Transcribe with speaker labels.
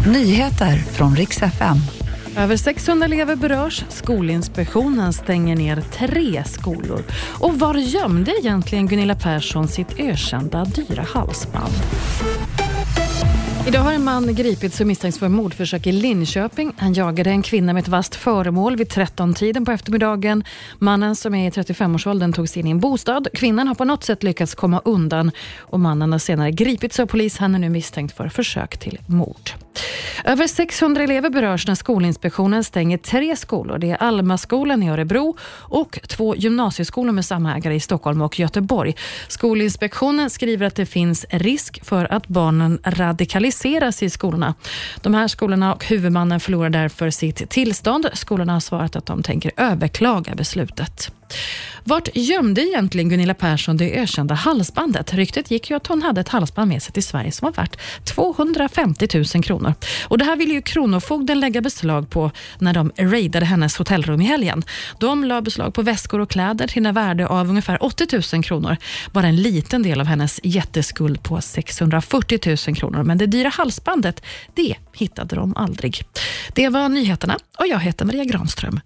Speaker 1: Nyheter från riks FM.
Speaker 2: Över 600 elever berörs. Skolinspektionen stänger ner tre skolor. Och var gömde egentligen Gunilla Persson sitt ökända dyra halsband? Idag har en man gripits och misstänks för mordförsök i Linköping. Han jagade en kvinna med ett vasst föremål vid 13-tiden på eftermiddagen. Mannen som är i 35-årsåldern tog sig in i en bostad. Kvinnan har på något sätt lyckats komma undan och mannen har senare gripits av polis. Han är nu misstänkt för försök till mord. Över 600 elever berörs när Skolinspektionen stänger tre skolor. Det är Almaskolan i Örebro och två gymnasieskolor med samma ägare i Stockholm och Göteborg. Skolinspektionen skriver att det finns risk för att barnen radikaliseras i skolorna. De här skolorna och huvudmannen förlorar därför sitt tillstånd. Skolorna har svarat att de tänker överklaga beslutet. Vart gömde egentligen Gunilla Persson det ökända halsbandet? Ryktet gick ju att hon hade ett halsband med sig till Sverige som var värt 250 000 kronor. Och Det här ville ju Kronofogden lägga beslag på när de raidade hennes hotellrum i helgen. De la beslag på väskor och kläder till en värde av ungefär 80 000 kronor. Bara en liten del av hennes jätteskuld på 640 000 kronor. Men det dyra halsbandet, det hittade de aldrig. Det var nyheterna och jag heter Maria Granström.